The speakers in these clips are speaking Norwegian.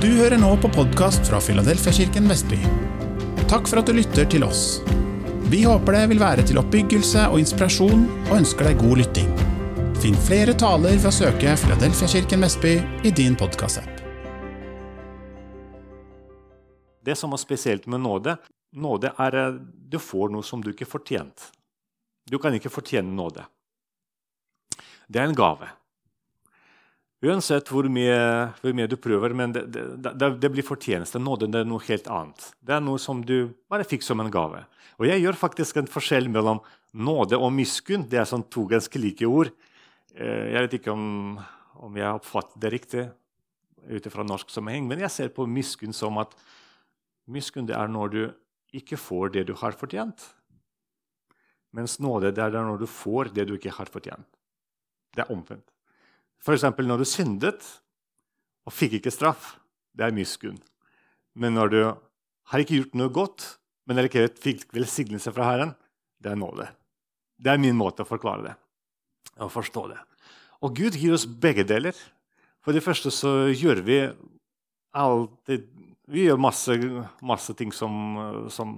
Du hører nå på podkast fra Filadelfiakirken Vestby. Takk for at du lytter til oss. Vi håper det vil være til oppbyggelse og inspirasjon, og ønsker deg god lytting. Finn flere taler ved å søke Filadelfiakirken Vestby i din podkastapp. Det som er spesielt med nåde, nåde er at du får noe som du ikke fortjent. Du kan ikke fortjene nåde. Det er en gave. Uansett hvor mye, hvor mye du prøver, men det, det, det, blir fortjeneste. Nåde er noe helt annet. Det er noe som du bare fikk som en gave. Og jeg gjør faktisk en forskjell mellom nåde og miskunn. Det er sånn to ganske like ord. Eh, jeg vet ikke om, om jeg har oppfattet det riktig ut fra norsk sammenheng, men jeg ser på miskunn som at miskunn det er når du ikke får det du har fortjent. Mens nåde det er når du får det du ikke har fortjent. Det er omvendt. F.eks. når du syndet og fikk ikke straff. Det er miskunn. Men når du har ikke gjort noe godt, men likevel fikk velsignelse fra Herren, det er nåde. Det er min måte å forklare det og forstå det. Og Gud gir oss begge deler. For det første så gjør vi alltid Vi gjør masse, masse ting som, som,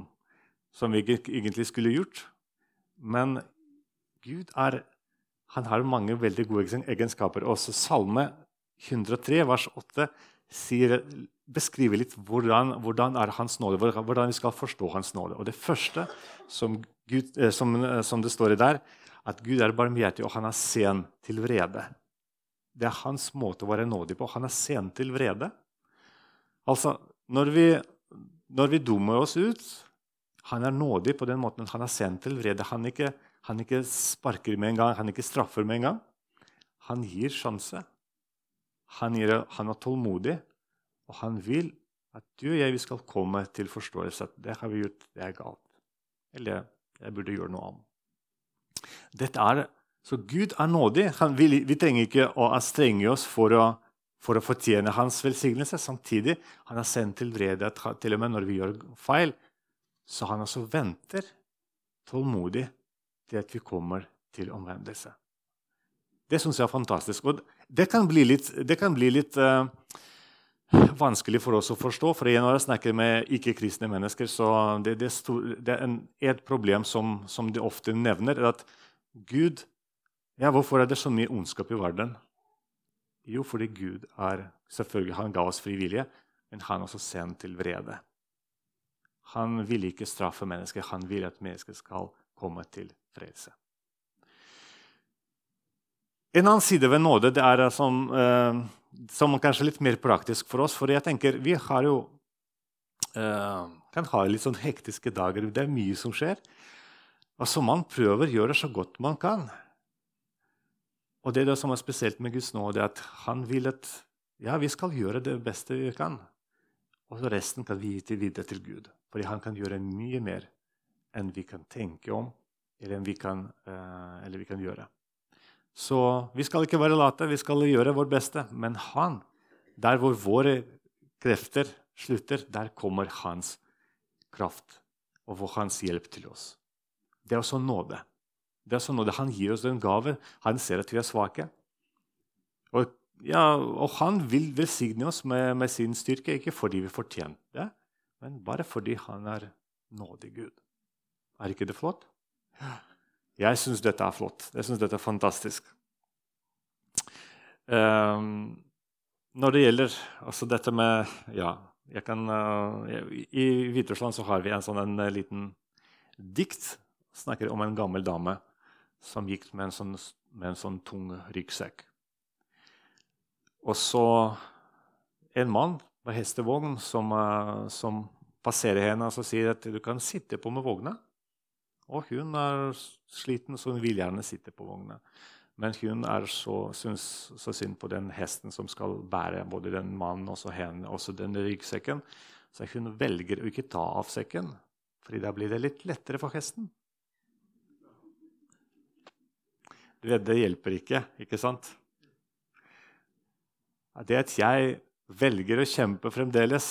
som vi egentlig skulle gjort. Men Gud er han har mange veldig gode egenskaper. Også Salme 103, vers 8, sier, beskriver litt hvordan, hvordan, er hans nåde, hvordan vi skal forstå hans nåde. Og Det første som, Gud, eh, som, eh, som det står i der, at Gud er barmhjertig, og han er sen til vrede. Det er hans måte å være nådig på. Han er sen til vrede. Altså, når vi, når vi dummer oss ut Han er nådig på den måten han er sen til vrede. Han er ikke han ikke sparker med en gang, han ikke straffer med en gang. Han gir sjanse. Han, gir, han er tålmodig, og han vil at du og jeg skal komme til forståelse at det har vi gjort, det er galt. Eller jeg burde gjøre noe annet. Dette er, så Gud er nådig. Han, vi, vi, trenger ikke å anstrenge oss for å, for å fortjene hans velsignelse. Samtidig han er sendt til vrede til og med når vi gjør feil. Så han altså venter tålmodig til at vi kommer til omvendelse. Det syns jeg er fantastisk. Og det kan bli litt, kan bli litt uh, vanskelig for oss å forstå. For når jeg snakker med ikke-kristne mennesker, så det, det, stor, det er en, et problem som, som, de ofte nevner, er at Gud ja, Hvorfor er det så mye ondskap i verden? Jo, fordi Gud er selvfølgelig, han ga oss frivillige, men han er også sendt til vrede. Han vil ikke straffe mennesker, han vil at mennesker skal komme til frelse. En annen side ved nåde det er som, eh, som kanskje litt mer praktisk for oss. For jeg tenker, vi har jo eh, kan ha litt sånn hektiske dager. Det er mye som skjer. Og så man prøver å gjøre så godt man kan. Og det, er det som er spesielt med Guds nåde, er at han vil at ja, vi skal gjøre det beste vi kan. Og resten kan vi gi til videre til Gud. Fordi han kan gjøre mye mer enn vi kan tenke om eller vi kan, eh, eller vi kan gjøre. Så vi skal ikke være late, vi skal gjøre vårt beste. Men han, der hvor våre krefter slutter, der kommer hans kraft og hans hjelp til oss. Det er også nåde. Det er også nåde. Han gir oss en gave. Han ser at vi er svake. Og, ja, og han vil velsigne oss med, med, sin styrke, ikke fordi vi fortjente det, men bare fordi han er nådig Gud. Er ikke det flott? Jeg syns dette er flott. Jeg syns dette er fantastisk. Um, når det gjelder altså dette med Ja, jeg kan uh, I Hviterussland har vi en sånn en, en liten dikt. Snakker om en gammel dame som gikk med en sånn, med en sånn tung ryggsekk. Og så en mann på hestevogn som, uh, som passerer henne og sier at du kan sitte på med vogna. Og hun er sliten, så hun vil gjerne sitte på vogna. Men hun er så, syns så synd på den hesten som skal bære både den mannen og henne, også den ryggsekken. Så hun velger å ikke ta av sekken, fordi da blir det litt lettere for hesten. Du vet, Det hjelper ikke, ikke sant? Det at jeg velger å kjempe fremdeles,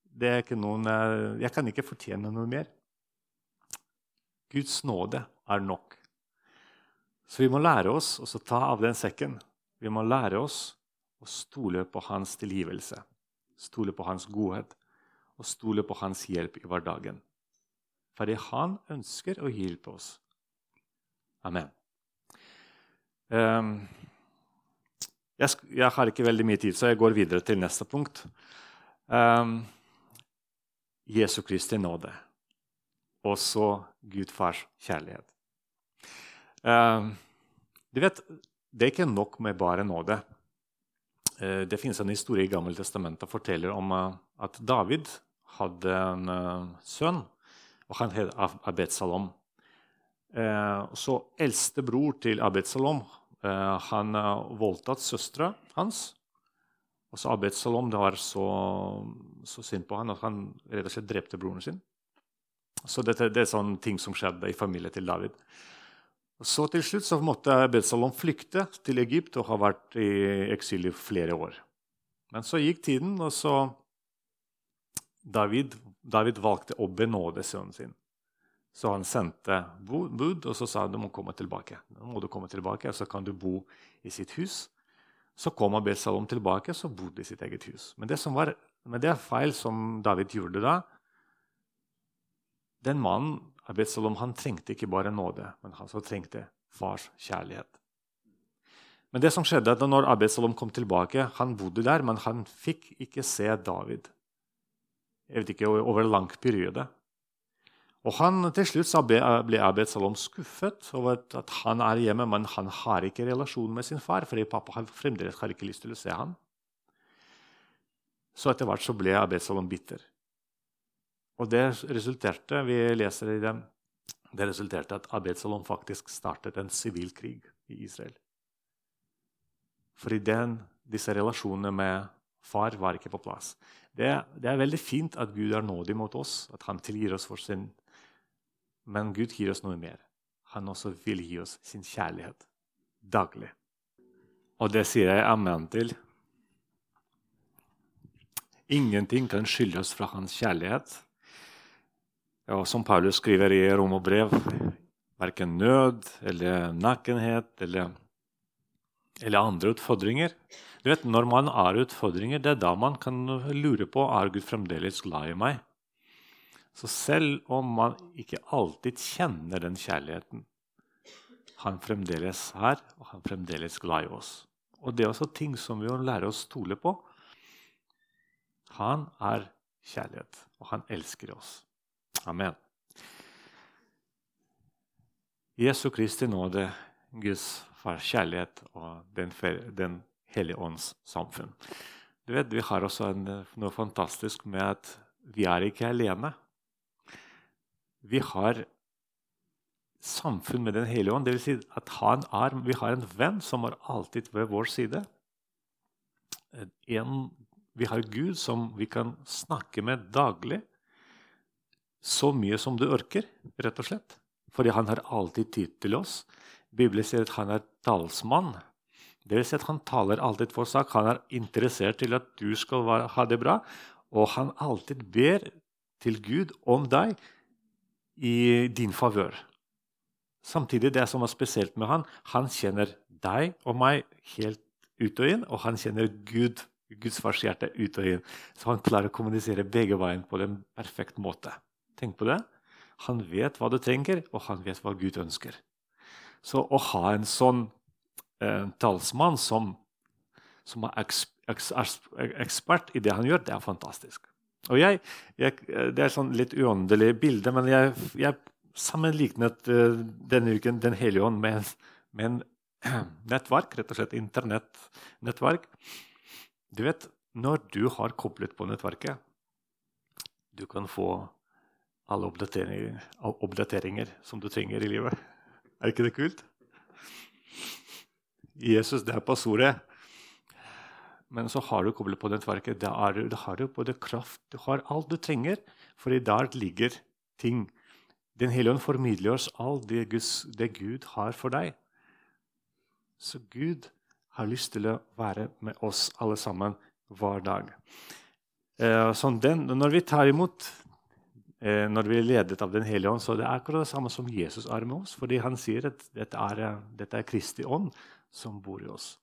det er ikke noen, eh, Jeg kan ikke fortjene noe mer. Guds nåde er nok. Så vi må lære oss å ta av den sekken. Vi må lære oss å stole på hans tilgivelse. stole på hans godhet og stole på hans hjelp i hverdagen. Fordi han ønsker å hjelpe oss. Amen. Um, jeg, har ikke veldig mye tid, så jeg går videre til neste punkt. Um, Jesu Kristi nåde. Og så Gud fars kjærlighet. Um, du vet, Det er ikke nok med bare nåde. Uh, det finnes en historie i Gamle testamentet som forteller om uh, at David hadde en uh, sønn, og han het Abed-Salom. så eldste bror til Abed-Salom han voldtatt søstera hans. Og så Abed-Salom det var så, så synd på han at han rett og slett drepte broren sin. Så dette, det er sånne ting som skjedde i familien til David. Så Til slutt så måtte Abed-Salom flykte til Egypt og ha vært i eksil i flere år. Men så gikk tiden, og så David, David valgte å benåde sønnen sin. Så han sendte bud og så sa han, du må komme tilbake. Nå må du komme tilbake, så kan du bo i sitt hus. Så kom Abed-Salom tilbake og bodde i sitt eget hus. Men det, var, men det er feil som David gjorde da. Den mannen Abed-Salom, han trengte ikke bare nåde, men han trengte fars kjærlighet. Men det som skjedde at når Abed-Salom kom tilbake, han bodde der, men han fikk ikke se David. Jeg vet ikke, over en lang periode. Og han, Til slutt ble Abed Salom skuffet over at han er hjemme, men han har ikke relasjon med sin far, fordi pappa fremdeles har ikke lyst til å se ham. Så etter hvert så ble Abed Salom bitter. Og det resulterte vi leser i den, det resulterte at Abed Salom faktisk startet en sivil krig i Israel. Fordi den, disse relasjonene med far var ikke på plass. Det, det, er veldig fint at Gud er nådig mot oss, at han tilgir oss for sin men Gud gir oss noe mer. Han også vil gi oss sin kjærlighet daglig. Og det sier jeg amen til. Ingenting kan skylde oss fra hans kjærlighet. Og som Paulus skriver i Rom og brev, verken nød eller nakenhet eller, eller andre utfordringer. Du vet, Når man har utfordringer, det er da man kan lure på er Gud fremdeles glad i meg. Så selv om man ikke alltid kjenner den kjærligheten, han fremdeles her, og han fremdeles glad i oss. Og det er også ting som vi må lære å stole på. Han er kjærlighet, og han elsker oss. Amen. Jesu Kristi nåde, Guds fars kjærlighet og Den, den hellige ånds samfunn. Du vet, Vi har også en, noe fantastisk med at vi er ikke alene vi har samfunn med Den hellige ånd. Dvs. Si at er, vi har en venn som er alltid ved vår side. En, vi har Gud som vi kan snakke med daglig. Så mye som du orker, rett og slett. Fordi han har alltid tid til oss. Bibelen sier at han er talsmann. Det vil si at Han taler alltid for sak. Han er interessert til at du skal ha det bra. Og han alltid ber til Gud om deg i din favør. Samtidig, det som er spesielt med han, han kjenner deg og meg helt ut og inn, og han kjenner Gud, Guds fars hjerte ut og inn. Så han klarer å kommunisere begge veien på en perfekt måte. Tenk på det. Han vet hva du trenger, og han vet hva Gud ønsker. Så å ha en sånn eh, talsmann som, som er ekspert i det han gjør, det er fantastisk. Og jeg, jeg, Det er sånn litt uåndelig bilde, men jeg, jeg sammenlignet uh, denne uken Den hellige ånd med, med en nettverk, rett og slett internettnettverk. Du vet, når du har koblet på nettverket, du kan få alle oppdateringer, oppdateringer som du trenger i livet. Er ikke det kult? Jesus, det er passordet. Men så har du koblet på nettverket. Da, er, da har du både kraft Du har alt du trenger, for i der ligger ting. Den hellige ånd formidler oss alt det, Guds, det Gud har for deg. Så Gud har lyst til å være med oss alle sammen hver dag. Eh, sånn den, når vi tar imot, eh, når vi er ledet av Den hellige ånd, så det er akkurat det samme som Jesus er med oss. Fordi han sier at dette er, dette er Kristi ånd som bor i oss.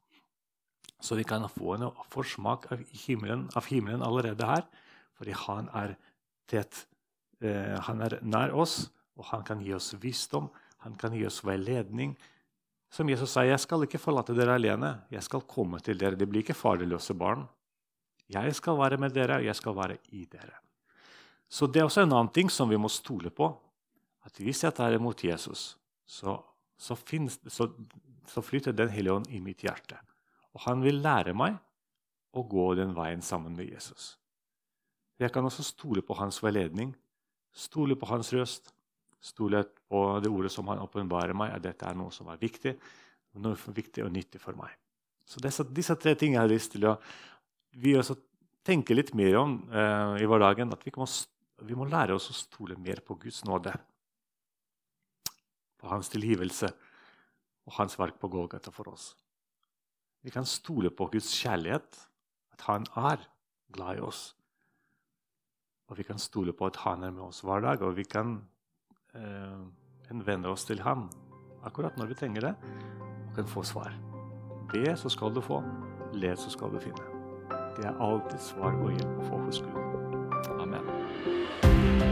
Så vi kan få en forsmak av himmelen, av himmelen allerede her, fordi han er tett. Eh, han er nær oss, og han kan gi oss visdom, han kan gi oss veiledning. Som Jesus sa, 'Jeg skal ikke forlate dere alene. Jeg skal komme til dere.' Det blir ikke farløse barn. Jeg skal være med dere, og jeg skal være i dere. Så det er også en annen ting som vi må stole på. At hvis jeg tar imot Jesus, så, så, finnes, så, så flytter Den hellige ånd i mitt hjerte. Og han vil lære meg å gå den veien sammen med Jesus. Jeg kan også stole på hans veiledning, stole på hans røst, stole på det ordet som han åpenbarer meg, at dette er noe som er viktig, noe viktig og nyttig for meg. Så disse, disse tre tingene jeg har lyst til å vi også tenke litt mer om eh, i hverdagen. At vi må, vi må, lære oss å stole mer på Guds nåde. På hans tilgivelse og hans verk på Golgata for oss. Vi kan stole på Guds kjærlighet, at han er glad i oss. Og vi kan stole på at han er med oss hver dag, og vi kan eh, henvende oss til ham akkurat når vi trenger det, og kan få svar. Be, så skal du få. Let, så skal du finne. Det er alltid svar og hjelp å få hos Gud. Amen.